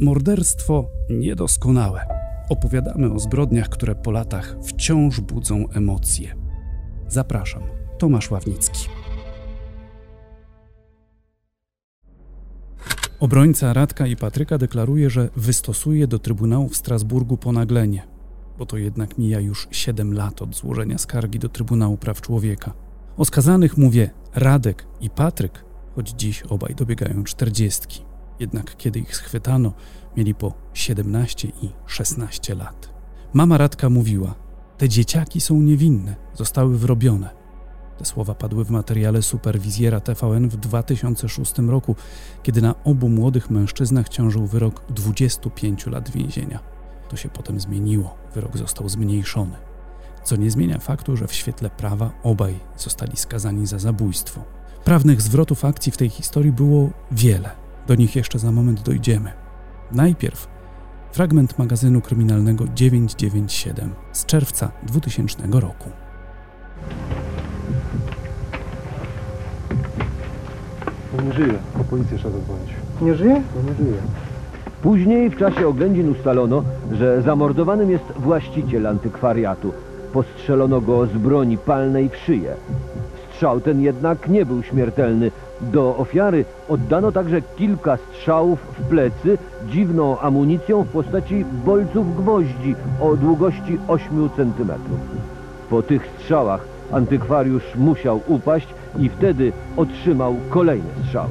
Morderstwo niedoskonałe. Opowiadamy o zbrodniach, które po latach wciąż budzą emocje. Zapraszam, Tomasz Ławnicki. Obrońca Radka i Patryka deklaruje, że wystosuje do Trybunału w Strasburgu ponaglenie, bo to jednak mija już 7 lat od złożenia skargi do Trybunału Praw Człowieka. O skazanych mówię Radek i Patryk, choć dziś obaj dobiegają czterdziestki. Jednak kiedy ich schwytano, mieli po 17 i 16 lat. Mama Radka mówiła: Te dzieciaki są niewinne, zostały wrobione. Te słowa padły w materiale superwizjera TVN w 2006 roku, kiedy na obu młodych mężczyznach ciążył wyrok 25 lat więzienia. To się potem zmieniło, wyrok został zmniejszony. Co nie zmienia faktu, że w świetle prawa obaj zostali skazani za zabójstwo. Prawnych zwrotów akcji w tej historii było wiele. Do nich jeszcze za moment dojdziemy. Najpierw fragment magazynu kryminalnego 997 z czerwca 2000 roku. No nie żyje, po policję trzeba zadzwonić. Nie żyje? No nie żyje. Później w czasie oględzin ustalono, że zamordowanym jest właściciel antykwariatu. Postrzelono go z broni palnej w szyję. Strzał ten jednak nie był śmiertelny. Do ofiary oddano także kilka strzałów w plecy dziwną amunicją w postaci bolców gwoździ o długości 8 cm. Po tych strzałach antykwariusz musiał upaść i wtedy otrzymał kolejne strzały.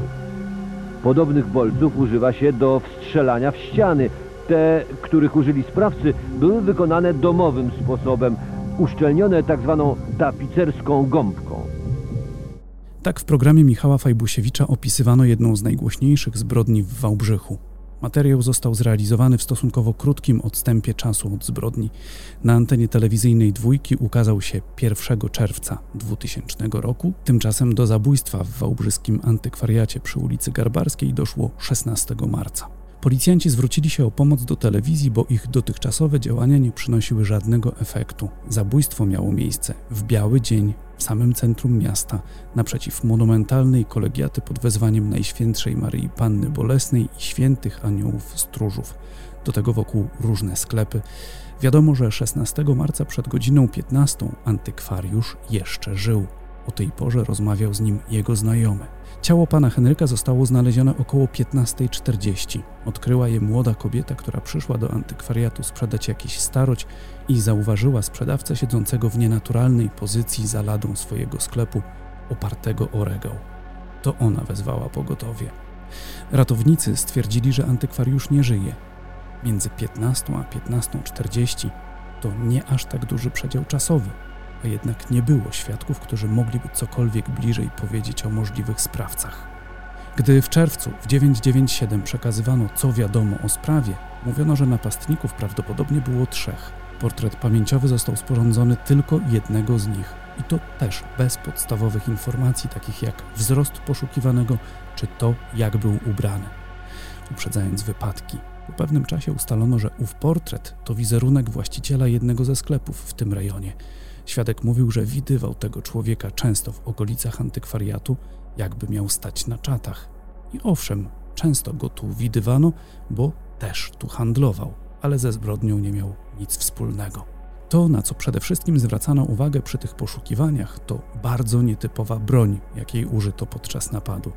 Podobnych bolców używa się do wstrzelania w ściany. Te, których użyli sprawcy, były wykonane domowym sposobem, uszczelnione tak zwaną tapicerską gąbką. Tak w programie Michała Fajbusiewicza opisywano jedną z najgłośniejszych zbrodni w Wałbrzychu. Materiał został zrealizowany w stosunkowo krótkim odstępie czasu od zbrodni. Na antenie telewizyjnej dwójki ukazał się 1 czerwca 2000 roku. Tymczasem do zabójstwa w wałbrzyskim antykwariacie przy ulicy Garbarskiej doszło 16 marca. Policjanci zwrócili się o pomoc do telewizji, bo ich dotychczasowe działania nie przynosiły żadnego efektu. Zabójstwo miało miejsce w biały dzień w samym centrum miasta, naprzeciw monumentalnej kolegiaty pod wezwaniem Najświętszej Maryi Panny Bolesnej i świętych aniołów stróżów. Do tego wokół różne sklepy. Wiadomo, że 16 marca przed godziną 15 antykwariusz jeszcze żył. O tej porze rozmawiał z nim jego znajomy. Ciało pana Henryka zostało znalezione około 15.40. Odkryła je młoda kobieta, która przyszła do antykwariatu sprzedać jakiś staroć i zauważyła sprzedawcę siedzącego w nienaturalnej pozycji za ladą swojego sklepu, opartego o regał. To ona wezwała pogotowie. Ratownicy stwierdzili, że antykwariusz nie żyje. Między 15 a 15.40 to nie aż tak duży przedział czasowy a jednak nie było świadków, którzy mogliby cokolwiek bliżej powiedzieć o możliwych sprawcach. Gdy w czerwcu w 997 przekazywano, co wiadomo o sprawie, mówiono, że napastników prawdopodobnie było trzech. Portret pamięciowy został sporządzony tylko jednego z nich i to też bez podstawowych informacji, takich jak wzrost poszukiwanego czy to, jak był ubrany. Uprzedzając wypadki, po pewnym czasie ustalono, że ów portret to wizerunek właściciela jednego ze sklepów w tym rejonie – Świadek mówił, że widywał tego człowieka często w okolicach antykwariatu, jakby miał stać na czatach. I owszem, często go tu widywano, bo też tu handlował, ale ze zbrodnią nie miał nic wspólnego. To, na co przede wszystkim zwracano uwagę przy tych poszukiwaniach, to bardzo nietypowa broń, jakiej użyto podczas napadu.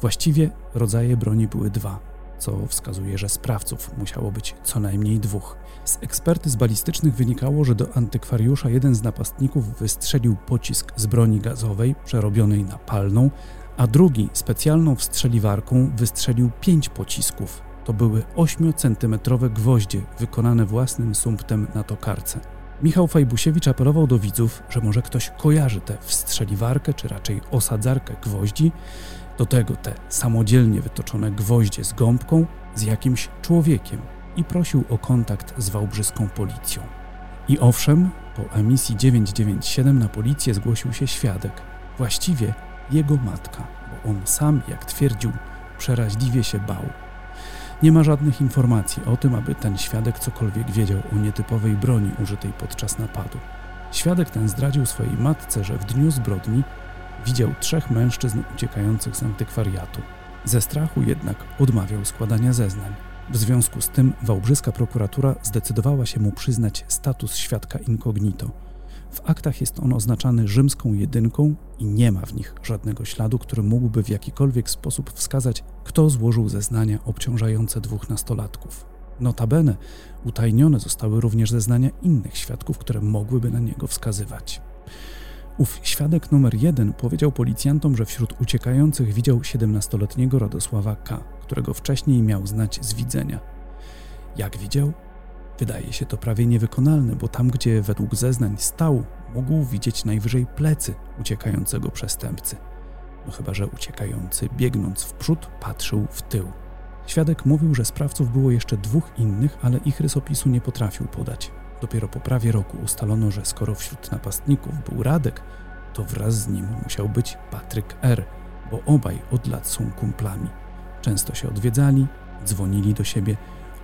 Właściwie rodzaje broni były dwa co wskazuje, że sprawców musiało być co najmniej dwóch. Z ekspertyz balistycznych wynikało, że do antykwariusza jeden z napastników wystrzelił pocisk z broni gazowej przerobionej na palną, a drugi specjalną wstrzeliwarką wystrzelił pięć pocisków. To były 8-centymetrowe gwoździe wykonane własnym sumptem na tokarce. Michał Fajbusiewicz apelował do widzów, że może ktoś kojarzy tę wstrzeliwarkę, czy raczej osadzarkę gwoździ, do tego te samodzielnie wytoczone gwoździe z gąbką z jakimś człowiekiem i prosił o kontakt z wałbrzyską policją. I owszem, po emisji 997 na policję zgłosił się świadek, właściwie jego matka, bo on sam, jak twierdził, przeraźliwie się bał. Nie ma żadnych informacji o tym, aby ten świadek cokolwiek wiedział o nietypowej broni użytej podczas napadu. Świadek ten zdradził swojej matce, że w dniu zbrodni widział trzech mężczyzn uciekających z antykwariatu. Ze strachu jednak odmawiał składania zeznań. W związku z tym wałbrzyska prokuratura zdecydowała się mu przyznać status świadka incognito. W aktach jest on oznaczany rzymską jedynką i nie ma w nich żadnego śladu, który mógłby w jakikolwiek sposób wskazać, kto złożył zeznania obciążające dwóch nastolatków. Notabene utajnione zostały również zeznania innych świadków, które mogłyby na niego wskazywać. Ów świadek numer jeden powiedział policjantom, że wśród uciekających widział 17-letniego Radosława K., którego wcześniej miał znać z widzenia. Jak widział? Wydaje się to prawie niewykonalne, bo tam, gdzie według zeznań stał, mógł widzieć najwyżej plecy uciekającego przestępcy. No chyba, że uciekający, biegnąc w przód, patrzył w tył. Świadek mówił, że sprawców było jeszcze dwóch innych, ale ich rysopisu nie potrafił podać. Dopiero po prawie roku ustalono, że skoro wśród napastników był Radek, to wraz z nim musiał być Patryk R., bo obaj od lat są kumplami. Często się odwiedzali, dzwonili do siebie.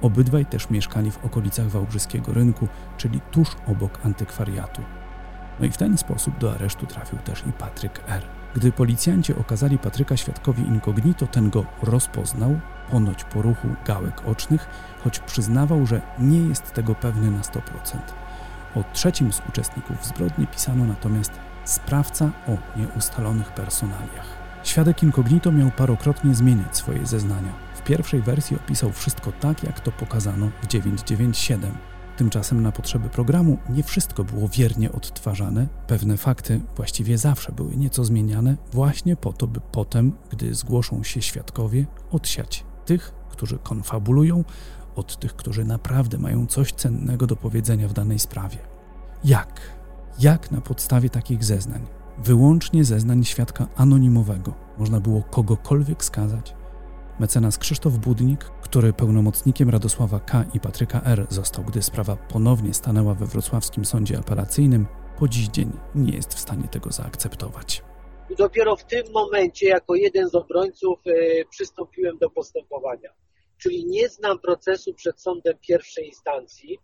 Obydwaj też mieszkali w okolicach Wałbrzyskiego Rynku, czyli tuż obok antykwariatu. No i w ten sposób do aresztu trafił też i Patryk R. Gdy policjanci okazali Patryka świadkowi incognito, ten go rozpoznał, ponoć po ruchu gałek ocznych, choć przyznawał, że nie jest tego pewny na 100%. O trzecim z uczestników zbrodni pisano natomiast sprawca o nieustalonych personaliach. Świadek incognito miał parokrotnie zmieniać swoje zeznania. W pierwszej wersji opisał wszystko tak, jak to pokazano w 997. Tymczasem na potrzeby programu nie wszystko było wiernie odtwarzane, pewne fakty właściwie zawsze były nieco zmieniane, właśnie po to, by potem, gdy zgłoszą się świadkowie, odsiać tych, którzy konfabulują, od tych, którzy naprawdę mają coś cennego do powiedzenia w danej sprawie. Jak? Jak na podstawie takich zeznań, wyłącznie zeznań świadka anonimowego, można było kogokolwiek skazać? Mecenas Krzysztof Budnik, który pełnomocnikiem Radosława K. i Patryka R. został, gdy sprawa ponownie stanęła we wrocławskim sądzie apelacyjnym, po dziś dzień nie jest w stanie tego zaakceptować. I dopiero w tym momencie, jako jeden z obrońców, e, przystąpiłem do postępowania. Czyli nie znam procesu przed sądem pierwszej instancji,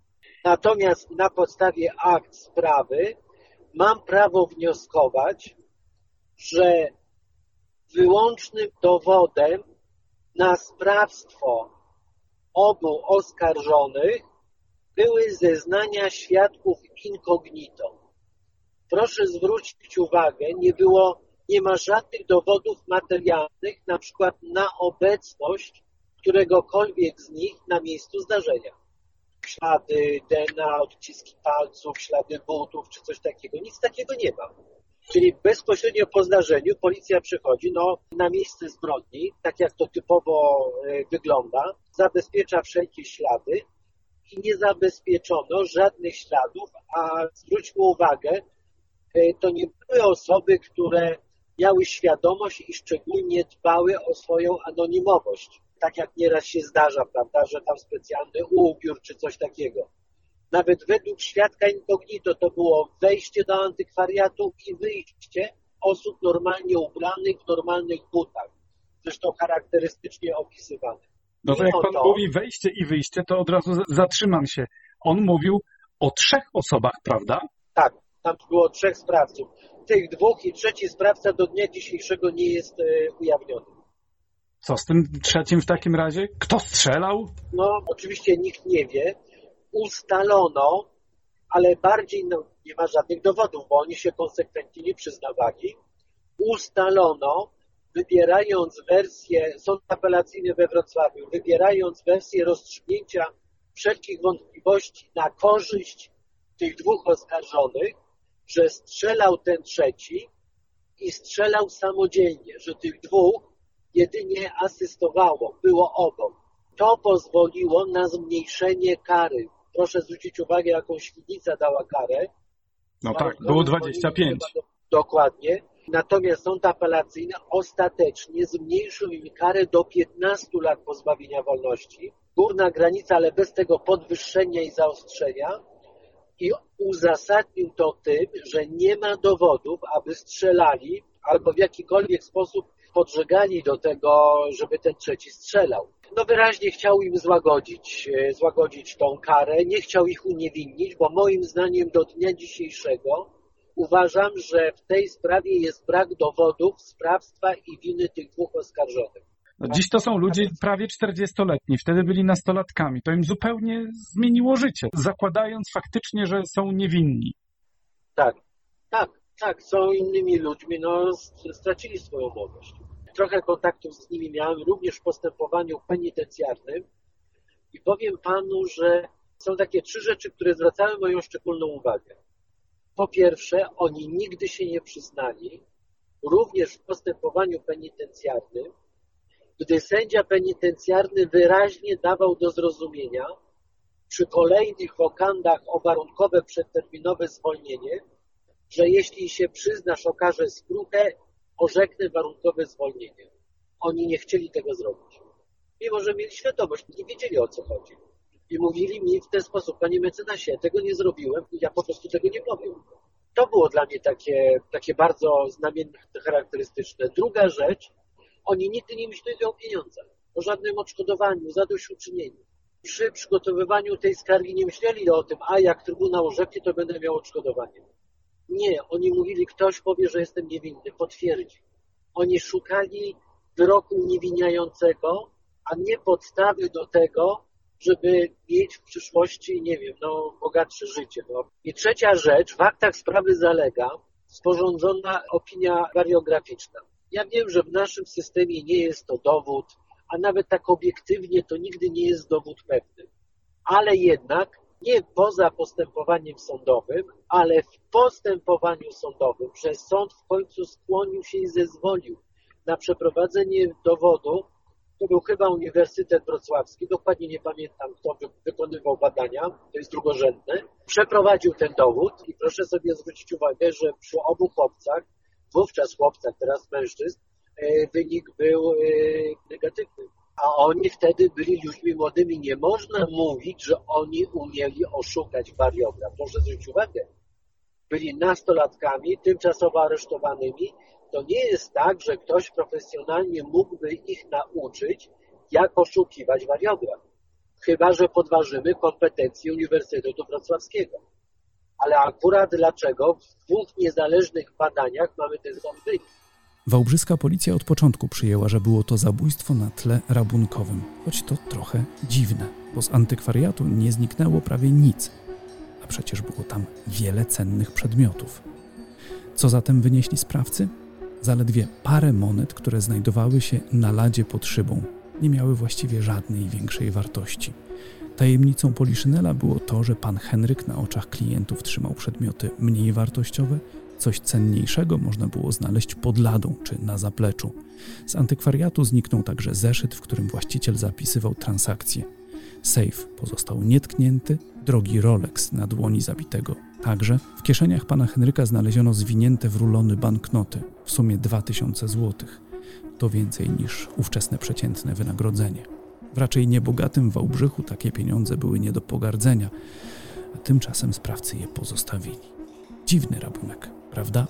natomiast na podstawie akt sprawy mam prawo wnioskować, że wyłącznym dowodem na sprawstwo obu oskarżonych były zeznania świadków incognito. Proszę zwrócić uwagę, nie było, nie ma żadnych dowodów materialnych, na przykład na obecność któregokolwiek z nich na miejscu zdarzenia. Ślady DNA, odciski palców, ślady butów czy coś takiego. Nic takiego nie ma. Czyli bezpośrednio po zdarzeniu policja przychodzi no, na miejsce zbrodni, tak jak to typowo e, wygląda, zabezpiecza wszelkie ślady i nie zabezpieczono żadnych śladów, a zwróćmy uwagę, e, to nie były osoby, które miały świadomość i szczególnie dbały o swoją anonimowość. Tak jak nieraz się zdarza, prawda, że tam specjalny ubiór czy coś takiego. Nawet według świadka incognito to było wejście do antykwariatu i wyjście osób normalnie ubranych w normalnych butach. Zresztą charakterystycznie opisywane. No to jak pan to, mówi wejście i wyjście, to od razu zatrzymam się. On mówił o trzech osobach, prawda? Tak, tam było trzech sprawców. Tych dwóch i trzeci sprawca do dnia dzisiejszego nie jest e, ujawniony. Co z tym trzecim w takim razie? Kto strzelał? No, oczywiście nikt nie wie ustalono, ale bardziej no, nie ma żadnych dowodów, bo oni się konsekwentnie nie przyznawali, ustalono, wybierając wersję, sąd apelacyjny we Wrocławiu, wybierając wersję rozstrzygnięcia wszelkich wątpliwości na korzyść tych dwóch oskarżonych, że strzelał ten trzeci i strzelał samodzielnie, że tych dwóch jedynie asystowało, było obok. To pozwoliło na zmniejszenie kary proszę zwrócić uwagę, jaką Świdnica dała karę. No tak, było 25. Dokładnie. Natomiast sąd apelacyjny ostatecznie zmniejszył im karę do 15 lat pozbawienia wolności. Górna granica, ale bez tego podwyższenia i zaostrzenia. I uzasadnił to tym, że nie ma dowodów, aby strzelali albo w jakikolwiek sposób podżegali do tego, żeby ten trzeci strzelał no wyraźnie chciał im złagodzić, e, złagodzić tą karę, nie chciał ich uniewinnić, bo moim zdaniem do dnia dzisiejszego uważam, że w tej sprawie jest brak dowodów sprawstwa i winy tych dwóch oskarżonych. No, dziś to są ludzie prawie 40-letni, wtedy byli nastolatkami. To im zupełnie zmieniło życie, zakładając faktycznie, że są niewinni. Tak, tak, tak, są innymi ludźmi, no stracili swoją młodość. Trochę kontaktów z nimi miałem również w postępowaniu penitencjarnym i powiem panu, że są takie trzy rzeczy, które zwracały moją szczególną uwagę. Po pierwsze, oni nigdy się nie przyznali, również w postępowaniu penitencjarnym, gdy sędzia penitencjarny wyraźnie dawał do zrozumienia przy kolejnych wokandach o warunkowe przedterminowe zwolnienie, że jeśli się przyznasz, okaże skruchę, orzeknę warunkowe zwolnienie. Oni nie chcieli tego zrobić. Mimo, że mieli świadomość, nie wiedzieli o co chodzi. I mówili mi w ten sposób, panie mecenasie, tego nie zrobiłem ja po prostu tego nie powiem. To było dla mnie takie, takie bardzo znamienne, charakterystyczne. Druga rzecz, oni nigdy nie myśleli o pieniądzach, o żadnym odszkodowaniu, zadośćuczynieniu. Przy przygotowywaniu tej skargi nie myśleli o tym, a jak Trybunał orzeknie, to będę miał odszkodowanie. Nie, oni mówili, ktoś powie, że jestem niewinny, potwierdzi. Oni szukali wyroku uniewinniającego, a nie podstawy do tego, żeby mieć w przyszłości, nie wiem, no, bogatsze życie. No. I trzecia rzecz, w aktach sprawy zalega sporządzona opinia wariograficzna. Ja wiem, że w naszym systemie nie jest to dowód, a nawet tak obiektywnie to nigdy nie jest dowód pewny. Ale jednak nie poza postępowaniem sądowym, ale w postępowaniu sądowym, że sąd w końcu skłonił się i zezwolił na przeprowadzenie dowodu, to był chyba Uniwersytet Wrocławski, dokładnie nie pamiętam, kto wykonywał badania, to jest drugorzędne, przeprowadził ten dowód i proszę sobie zwrócić uwagę, że przy obu chłopcach, wówczas chłopcach, teraz mężczyzn, e, wynik był e, negatywny a oni wtedy byli ludźmi młodymi. Nie można mówić, że oni umieli oszukać wariograf. Proszę zwrócić uwagę. Byli nastolatkami, tymczasowo aresztowanymi. To nie jest tak, że ktoś profesjonalnie mógłby ich nauczyć, jak oszukiwać wariograf. Chyba, że podważymy kompetencje Uniwersytetu Wrocławskiego. Ale akurat dlaczego w dwóch niezależnych badaniach mamy ten sam wynik? Wałbrzyska policja od początku przyjęła, że było to zabójstwo na tle rabunkowym, choć to trochę dziwne, bo z antykwariatu nie zniknęło prawie nic, a przecież było tam wiele cennych przedmiotów. Co zatem wynieśli sprawcy? Zaledwie parę monet, które znajdowały się na ladzie pod szybą. Nie miały właściwie żadnej większej wartości. Tajemnicą Poliszynela było to, że pan Henryk na oczach klientów trzymał przedmioty mniej wartościowe, Coś cenniejszego można było znaleźć pod ladą czy na zapleczu. Z antykwariatu zniknął także zeszyt, w którym właściciel zapisywał transakcje. Safe pozostał nietknięty, drogi Rolex na dłoni zabitego. Także w kieszeniach pana Henryka znaleziono zwinięte w rulony banknoty, w sumie 2000 złotych. To więcej niż ówczesne przeciętne wynagrodzenie. W raczej niebogatym Wałbrzychu takie pieniądze były nie do pogardzenia, a tymczasem sprawcy je pozostawili. Dziwny rabunek prawda?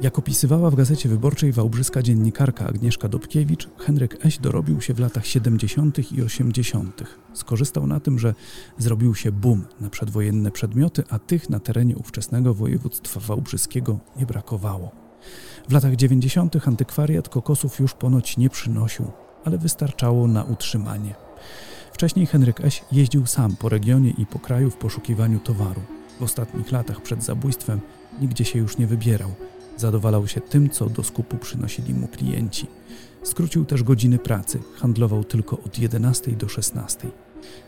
Jak opisywała w Gazecie Wyborczej wałbrzyska dziennikarka Agnieszka Dobkiewicz, Henryk Eś dorobił się w latach 70. i 80. Skorzystał na tym, że zrobił się boom na przedwojenne przedmioty, a tych na terenie ówczesnego województwa wałbrzyskiego nie brakowało. W latach 90. antykwariat kokosów już ponoć nie przynosił, ale wystarczało na utrzymanie. Wcześniej Henryk Eś jeździł sam po regionie i po kraju w poszukiwaniu towaru. W ostatnich latach przed zabójstwem nigdzie się już nie wybierał. Zadowalał się tym, co do skupu przynosili mu klienci. Skrócił też godziny pracy, handlował tylko od 11 do 16.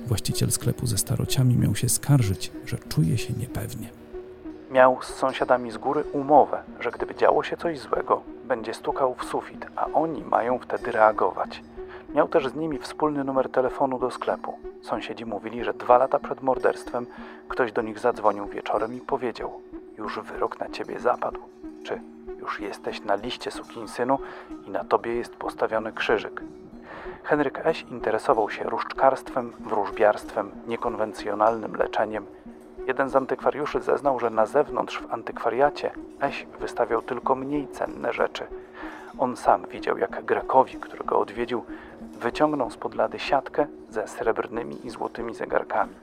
Właściciel sklepu ze starociami miał się skarżyć, że czuje się niepewnie. Miał z sąsiadami z góry umowę, że gdyby działo się coś złego, będzie stukał w sufit, a oni mają wtedy reagować. Miał też z nimi wspólny numer telefonu do sklepu. Sąsiedzi mówili, że dwa lata przed morderstwem ktoś do nich zadzwonił wieczorem i powiedział: Już wyrok na ciebie zapadł. Czy już jesteś na liście sukinsynu i na tobie jest postawiony krzyżyk. Henryk Eś interesował się różdżkarstwem, wróżbiarstwem, niekonwencjonalnym leczeniem. Jeden z antykwariuszy zeznał, że na zewnątrz w antykwariacie Eś wystawiał tylko mniej cenne rzeczy. On sam widział, jak Grekowi, którego odwiedził, wyciągnął spod lady siatkę ze srebrnymi i złotymi zegarkami.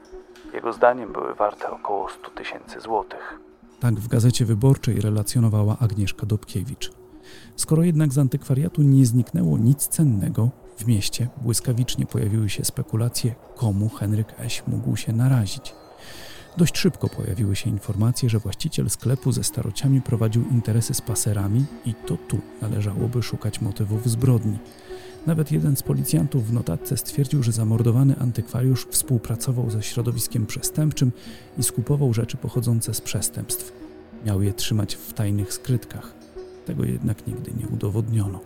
Jego zdaniem były warte około 100 tysięcy złotych. Tak w Gazecie Wyborczej relacjonowała Agnieszka Dobkiewicz. Skoro jednak z antykwariatu nie zniknęło nic cennego, W mieście błyskawicznie pojawiły się spekulacje, komu Henryk Eś mógł się narazić. Dość szybko pojawiły się informacje, że właściciel sklepu ze starociami prowadził interesy z paserami i to tu należałoby szukać motywów zbrodni. Nawet jeden z policjantów w notatce stwierdził, że zamordowany antykwariusz współpracował ze środowiskiem przestępczym i skupował rzeczy pochodzące z przestępstw. Miał je trzymać w tajnych skrytkach. Tego jednak nigdy nie udowodniono.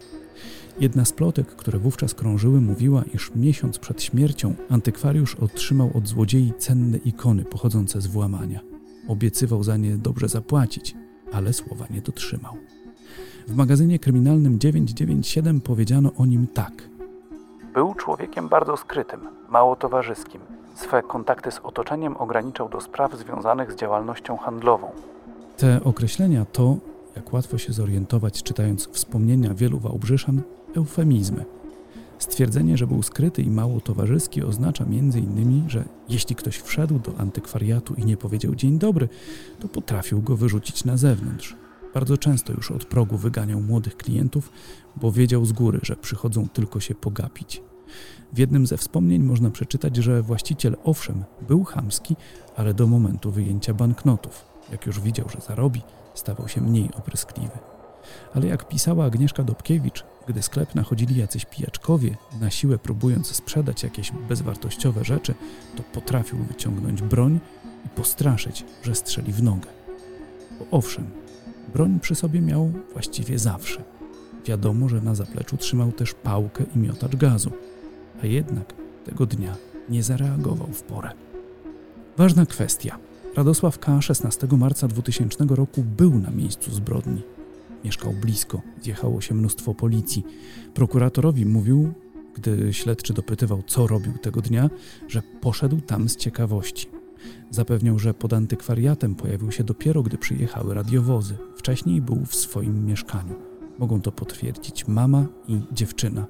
Jedna z plotek, które wówczas krążyły, mówiła, iż miesiąc przed śmiercią antykwariusz otrzymał od złodziei cenne ikony pochodzące z włamania. Obiecywał za nie dobrze zapłacić, ale słowa nie dotrzymał. W magazynie kryminalnym 997 powiedziano o nim tak. Był człowiekiem bardzo skrytym, mało towarzyskim. Swe kontakty z otoczeniem ograniczał do spraw związanych z działalnością handlową. Te określenia to, jak łatwo się zorientować czytając wspomnienia wielu Wałbrzyszan, eufemizmy. Stwierdzenie, że był skryty i mało towarzyski oznacza m.in., że jeśli ktoś wszedł do antykwariatu i nie powiedział dzień dobry, to potrafił go wyrzucić na zewnątrz. Bardzo często już od progu wyganiał młodych klientów, bo wiedział z góry, że przychodzą tylko się pogapić. W jednym ze wspomnień można przeczytać, że właściciel owszem był chamski, ale do momentu wyjęcia banknotów. Jak już widział, że zarobi, stawał się mniej opryskliwy. Ale jak pisała Agnieszka Dobkiewicz, gdy sklep nachodzili jacyś pijaczkowie, na siłę próbując sprzedać jakieś bezwartościowe rzeczy, to potrafił wyciągnąć broń i postraszyć, że strzeli w nogę. Bo owszem, broń przy sobie miał właściwie zawsze. Wiadomo, że na zapleczu trzymał też pałkę i miotacz gazu, a jednak tego dnia nie zareagował w porę. Ważna kwestia. Radosław K. 16 marca 2000 roku był na miejscu zbrodni. Mieszkał blisko, zjechało się mnóstwo policji. Prokuratorowi mówił, gdy śledczy dopytywał, co robił tego dnia, że poszedł tam z ciekawości. Zapewniał, że pod antykwariatem pojawił się dopiero, gdy przyjechały radiowozy. Wcześniej był w swoim mieszkaniu. Mogą to potwierdzić mama i dziewczyna.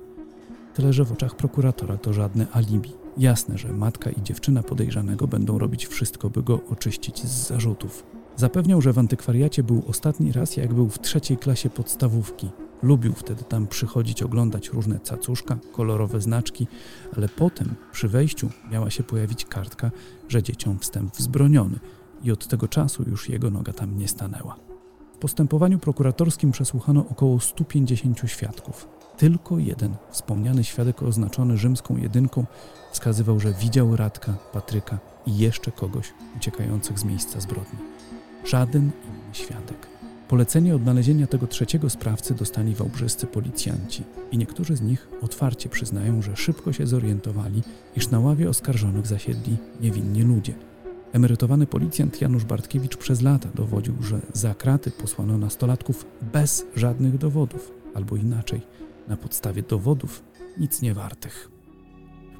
Tyle, że w oczach prokuratora to żadne alibi. Jasne, że matka i dziewczyna podejrzanego będą robić wszystko, by go oczyścić z zarzutów. Zapewniał, że w antykwariacie był ostatni raz, jak był w trzeciej klasie podstawówki. Lubił wtedy tam przychodzić oglądać różne cacuszka, kolorowe znaczki, ale potem przy wejściu miała się pojawić kartka, że dzieciom wstęp wzbroniony i od tego czasu już jego noga tam nie stanęła. W postępowaniu prokuratorskim przesłuchano około 150 świadków. Tylko jeden, wspomniany świadek oznaczony rzymską jedynką, wskazywał, że widział Radka, Patryka i jeszcze kogoś uciekających z miejsca zbrodni. Żaden inny świadek. Polecenie odnalezienia tego trzeciego sprawcy dostali wałbrzyscy policjanci i niektórzy z nich otwarcie przyznają, że szybko się zorientowali, iż na ławie oskarżonych zasiedli niewinni ludzie. Emerytowany policjant Janusz Bartkiewicz przez lata dowodził, że za kraty posłano nastolatków bez żadnych dowodów, albo inaczej, na podstawie dowodów nic nie wartych.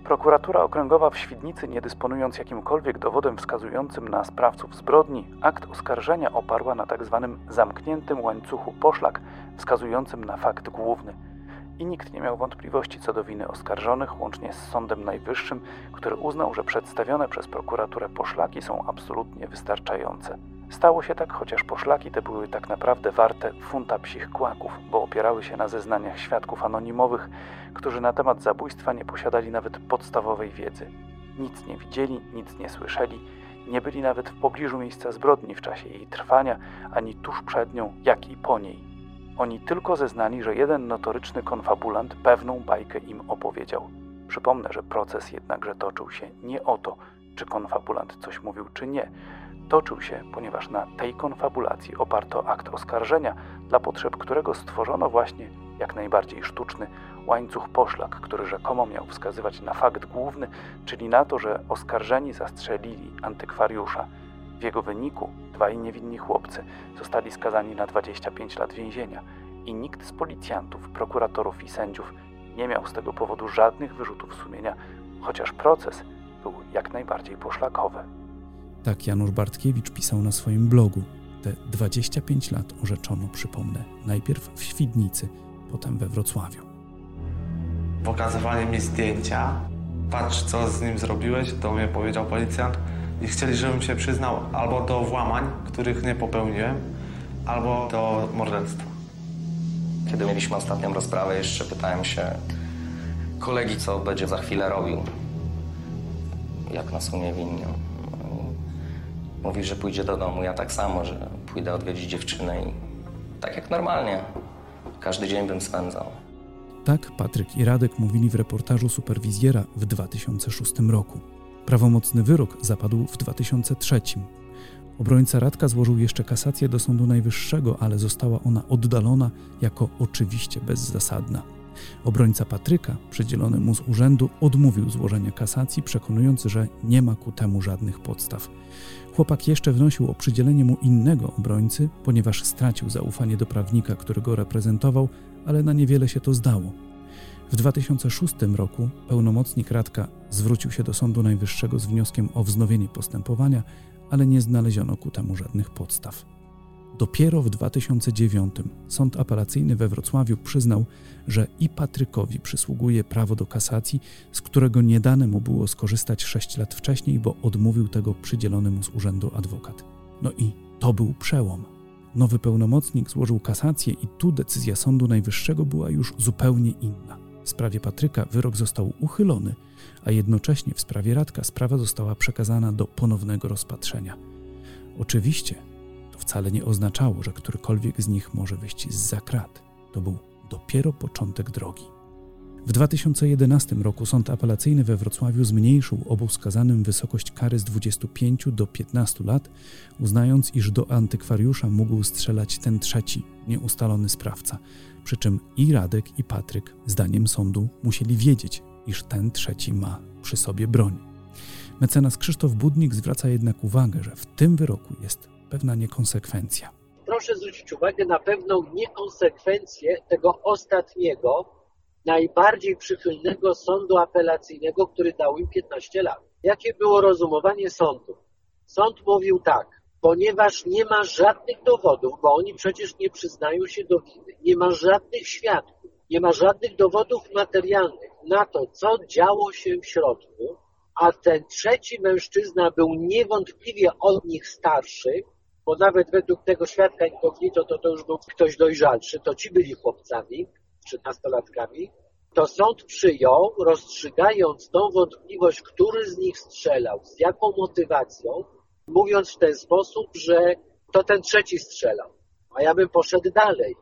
Prokuratura Okręgowa w Świdnicy, nie dysponując jakimkolwiek dowodem wskazującym na sprawców zbrodni, akt oskarżenia oparła na tzw. zamkniętym łańcuchu poszlak wskazującym na fakt główny. I nikt nie miał wątpliwości co do winy oskarżonych, łącznie z Sądem Najwyższym, który uznał, że przedstawione przez prokuraturę poszlaki są absolutnie wystarczające. Stało się tak, chociaż poszlaki te były tak naprawdę warte funta psich kłaków, bo opierały się na zeznaniach świadków anonimowych, którzy na temat zabójstwa nie posiadali nawet podstawowej wiedzy. Nic nie widzieli, nic nie słyszeli, nie byli nawet w pobliżu miejsca zbrodni w czasie jej trwania, ani tuż przed nią, jak i po niej. Oni tylko zeznali, że jeden notoryczny konfabulant pewną bajkę im opowiedział. Przypomnę, że proces jednakże toczył się nie o to, czy konfabulant coś mówił, czy nie, toczył się, ponieważ na tej konfabulacji oparto akt oskarżenia, dla potrzeb którego stworzono właśnie jak najbardziej sztuczny łańcuch poszlak, który rzekomo miał wskazywać na fakt główny, czyli na to, że oskarżeni zastrzelili antykwariusza. W jego wyniku dwaj niewinni chłopcy zostali skazani na 25 lat więzienia i nikt z policjantów, prokuratorów i sędziów nie miał z tego powodu żadnych wyrzutów sumienia, chociaż proces był jak najbardziej poszlakowy. Tak Janusz Bartkiewicz pisał na swoim blogu. Te 25 lat orzeczono, przypomnę, najpierw w Świdnicy, potem we Wrocławiu. Pokazywanie mi zdjęcia, patrz co z nim zrobiłeś, to mnie powiedział policjant i chcieli, żebym się przyznał albo do włamań, których nie popełniłem, albo do morderstwa. Kiedy mieliśmy ostatnią rozprawę, jeszcze pytałem się kolegi, co będzie za chwilę robił. Jak nas uniewinnią. Mówi, że pójdzie do domu. Ja tak samo, że pójdę odwiedzić dziewczynę i tak jak normalnie. Każdy dzień bym spędzał. Tak Patryk i Radek mówili w reportażu superwizjera w 2006 roku. Prawomocny wyrok zapadł w 2003. Obrońca Radka złożył jeszcze kasację do Sądu Najwyższego, ale została ona oddalona jako oczywiście bezzasadna. Obrońca Patryka, przydzielony mu z urzędu, odmówił złożenia kasacji, przekonując, że nie ma ku temu żadnych podstaw. Chłopak jeszcze wnosił o przydzielenie mu innego obrońcy, ponieważ stracił zaufanie do prawnika, który go reprezentował, ale na niewiele się to zdało. W 2006 roku pełnomocnik Radka zwrócił się do Sądu Najwyższego z wnioskiem o wznowienie postępowania, ale nie znaleziono ku temu żadnych podstaw. Dopiero w 2009 Sąd Apelacyjny we Wrocławiu przyznał, że i Patrykowi przysługuje prawo do kasacji, z którego nie dane mu było skorzystać 6 lat wcześniej, bo odmówił tego przydzielony mu z urzędu adwokat. No i to był przełom. Nowy pełnomocnik złożył kasację i tu decyzja Sądu Najwyższego była już zupełnie inna. W sprawie Patryka wyrok został uchylony, a jednocześnie w sprawie Radka sprawa została przekazana do ponownego rozpatrzenia. Oczywiście to wcale nie oznaczało, że którykolwiek z nich może wyjść z zakrat. To był dopiero początek drogi. W 2011 roku Sąd Apelacyjny we Wrocławiu zmniejszył obu skazanym wysokość kary z 25 do 15 lat, uznając, iż do antykwariusza mógł strzelać ten trzeci, nieustalony sprawca. Przy czym i Radek, i Patryk, zdaniem sądu, musieli wiedzieć, iż ten trzeci ma przy sobie broń. Mecenas Krzysztof Budnik zwraca jednak uwagę, że w tym wyroku jest pewna niekonsekwencja. Proszę zwrócić uwagę na pewną niekonsekwencję tego ostatniego, najbardziej przychylnego sądu apelacyjnego, który dał im 15 lat. Jakie było rozumowanie sądu? Sąd mówił tak, ponieważ nie ma żadnych dowodów, bo oni przecież nie przyznają się do winy, nie ma żadnych świadków, nie ma żadnych dowodów materialnych na to, co działo się w środku, a ten trzeci mężczyzna był niewątpliwie od nich starszy, bo nawet według tego świadka incognito to, to już był ktoś dojrzalszy, to ci byli chłopcami, trzynastolatkami, to sąd przyjął, rozstrzygając tą wątpliwość, który z nich strzelał, z jaką motywacją, mówiąc w ten sposób, że to ten trzeci strzelał. A ja bym poszedł dalej.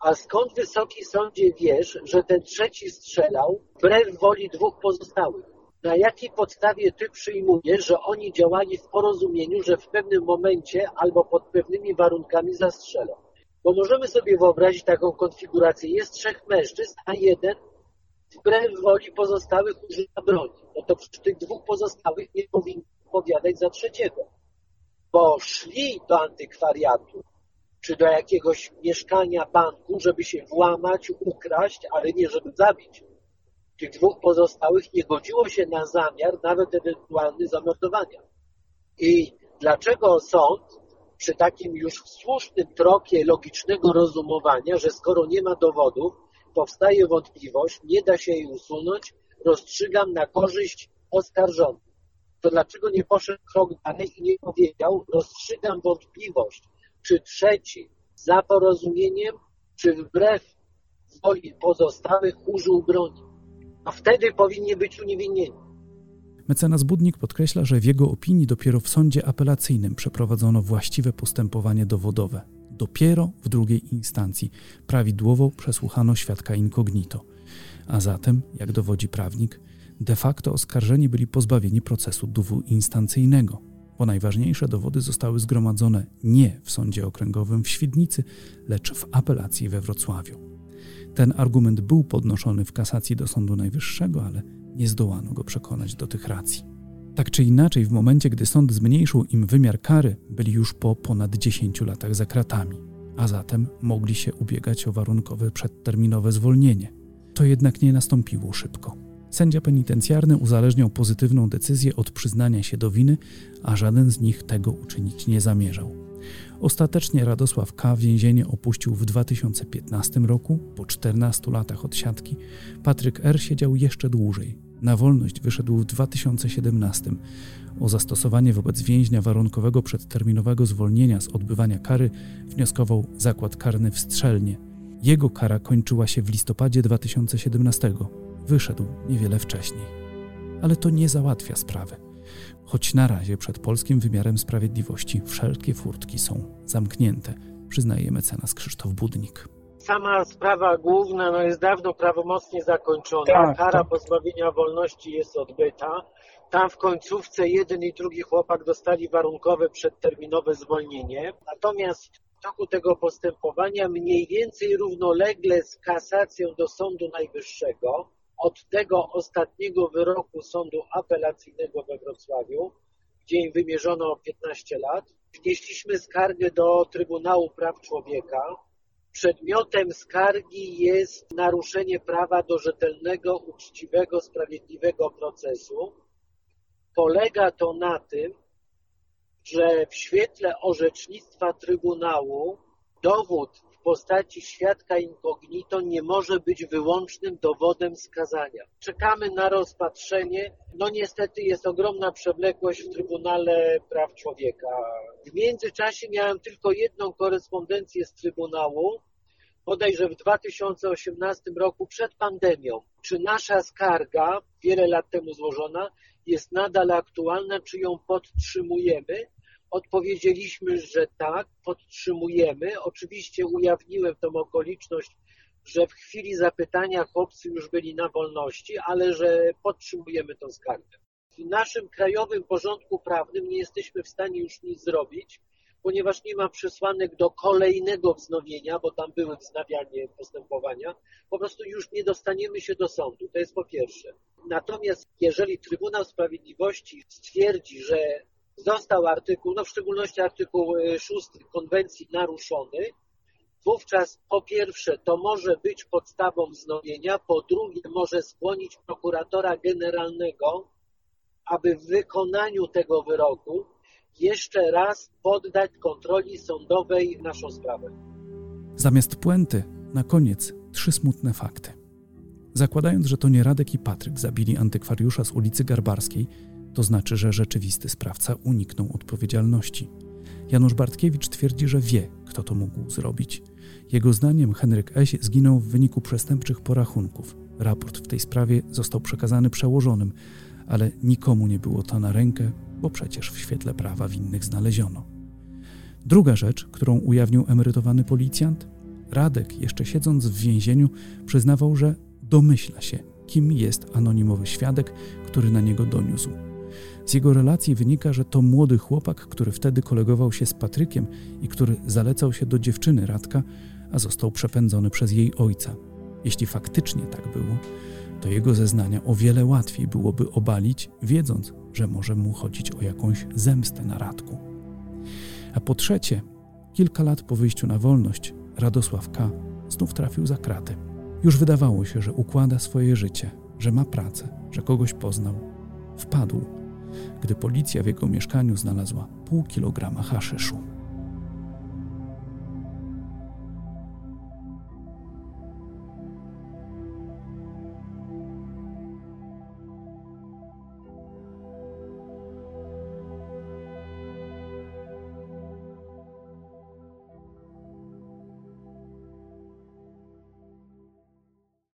A skąd Wysoki Sądzie wiesz, że ten trzeci strzelał wbrew woli dwóch pozostałych? Na jakiej podstawie ty przyjmujesz, że oni działali w porozumieniu, że w pewnym momencie albo pod pewnymi warunkami zastrzelą? Bo możemy sobie wyobrazić taką konfigurację. Jest trzech mężczyzn, a jeden wbrew woli pozostałych używa broni. No to przy tych dwóch pozostałych nie powinni odpowiadać za trzeciego. Bo szli do antykwariatu, czy do jakiegoś mieszkania banku, żeby się włamać, ukraść, ale nie żeby zabić. Tych dwóch pozostałych nie godziło się na zamiar, nawet ewentualny zamordowania. I dlaczego sąd przy takim już słusznym tropie logicznego rozumowania, że skoro nie ma dowodów, powstaje wątpliwość, nie da się jej usunąć, rozstrzygam na korzyść oskarżonych. To dlaczego nie poszedł krok dalej i nie powiedział, rozstrzygam wątpliwość, czy trzeci za porozumieniem, czy wbrew woli pozostałych użył broni. A wtedy powinni być uniewinnieni. Mecenas Budnik podkreśla, że w jego opinii dopiero w sądzie apelacyjnym przeprowadzono właściwe postępowanie dowodowe. Dopiero w drugiej instancji prawidłowo przesłuchano świadka incognito. A zatem, jak dowodzi prawnik, de facto oskarżeni byli pozbawieni procesu dwuinstancyjnego, bo najważniejsze dowody zostały zgromadzone nie w sądzie okręgowym w Świdnicy, lecz w apelacji we Wrocławiu. Ten argument był podnoszony w kasacji do Sądu Najwyższego, ale nie zdołano go przekonać do tych racji. Tak czy inaczej, w momencie, gdy sąd zmniejszył im wymiar kary, byli już po ponad 10 latach za kratami, a zatem mogli się ubiegać o warunkowe przedterminowe zwolnienie. To jednak nie nastąpiło szybko. Sędzia penitencjarny uzależniał pozytywną decyzję od przyznania się do winy, a żaden z nich tego uczynić nie zamierzał. Ostatecznie Radosław K. więzienie opuścił w 2015 roku, po 14 latach odsiadki. Patryk R. siedział jeszcze dłużej. Na wolność wyszedł w 2017. O zastosowanie wobec więźnia warunkowego przedterminowego zwolnienia z odbywania kary wnioskował zakład karny w Strzelnie. Jego kara kończyła się w listopadzie 2017. wyszedł niewiele wcześniej. Ale to nie załatwia sprawy. Choć na razie przed polskim wymiarem sprawiedliwości wszelkie furtki są zamknięte, przyznaje mecenas Krzysztof Budnik. Sama sprawa główna no, jest dawno prawomocnie zakończona. Tak, Kara tak. pozbawienia wolności jest odbyta. Tam w końcówce jeden i drugi chłopak dostali warunkowe przedterminowe zwolnienie. Natomiast w toku tego postępowania mniej więcej równolegle z kasacją do Sądu Najwyższego od tego ostatniego wyroku Sądu Apelacyjnego we Wrocławiu, gdzie im wymierzono 15 lat, wnieśliśmy skargę do Trybunału Praw Człowieka. Przedmiotem skargi jest naruszenie prawa do rzetelnego, uczciwego, sprawiedliwego procesu. Polega to na tym, że w świetle orzecznictwa Trybunału dowód postaci świadka incognito nie może być wyłącznym dowodem skazania. Czekamy na rozpatrzenie. No niestety jest ogromna przewlekłość w Trybunale Praw Człowieka. W międzyczasie miałem tylko jedną korespondencję z Trybunału, bodajże w 2018 roku przed pandemią. Czy nasza skarga, wiele lat temu złożona, jest nadal aktualna, czy ją podtrzymujemy? Odpowiedzieliśmy, że tak, podtrzymujemy. Oczywiście ujawniłem tą okoliczność, że w chwili zapytania chłopcy już byli na wolności, ale że podtrzymujemy tą skargę. W naszym krajowym porządku prawnym nie jesteśmy w stanie już nic zrobić, ponieważ nie ma przesłanek do kolejnego wznowienia, bo tam były wznawianie postępowania, po prostu już nie dostaniemy się do sądu. To jest po pierwsze. Natomiast jeżeli Trybunał Sprawiedliwości stwierdzi, że został artykuł, no w szczególności artykuł 6 konwencji naruszony, wówczas po pierwsze to może być podstawą wznowienia, po drugie może skłonić prokuratora generalnego, aby w wykonaniu tego wyroku jeszcze raz poddać kontroli sądowej naszą sprawę. Zamiast puenty, na koniec trzy smutne fakty. Zakładając, że to nie Radek i Patryk zabili antykwariusza z ulicy Garbarskiej, to znaczy, że rzeczywisty sprawca uniknął odpowiedzialności. Janusz Bartkiewicz twierdzi, że wie, kto to mógł zrobić. Jego zdaniem Henryk Eś zginął w wyniku przestępczych porachunków. Raport w tej sprawie został przekazany przełożonym, ale nikomu nie było to na rękę, bo przecież w świetle prawa winnych znaleziono. Druga rzecz, którą ujawnił emerytowany policjant, Radek, jeszcze siedząc w więzieniu, przyznawał, że domyśla się, kim jest anonimowy świadek, który na niego doniósł. Z jego relacji wynika, że to młody chłopak, który wtedy kolegował się z Patrykiem i który zalecał się do dziewczyny Radka, a został przepędzony przez jej ojca. Jeśli faktycznie tak było, to jego zeznania o wiele łatwiej byłoby obalić, wiedząc, że może mu chodzić o jakąś zemstę na Radku. A po trzecie, kilka lat po wyjściu na wolność, Radosław K. znów trafił za kraty. Już wydawało się, że układa swoje życie, że ma pracę, że kogoś poznał. Wpadł, gdy policja w jego mieszkaniu znalazła pół kilograma haszyszu.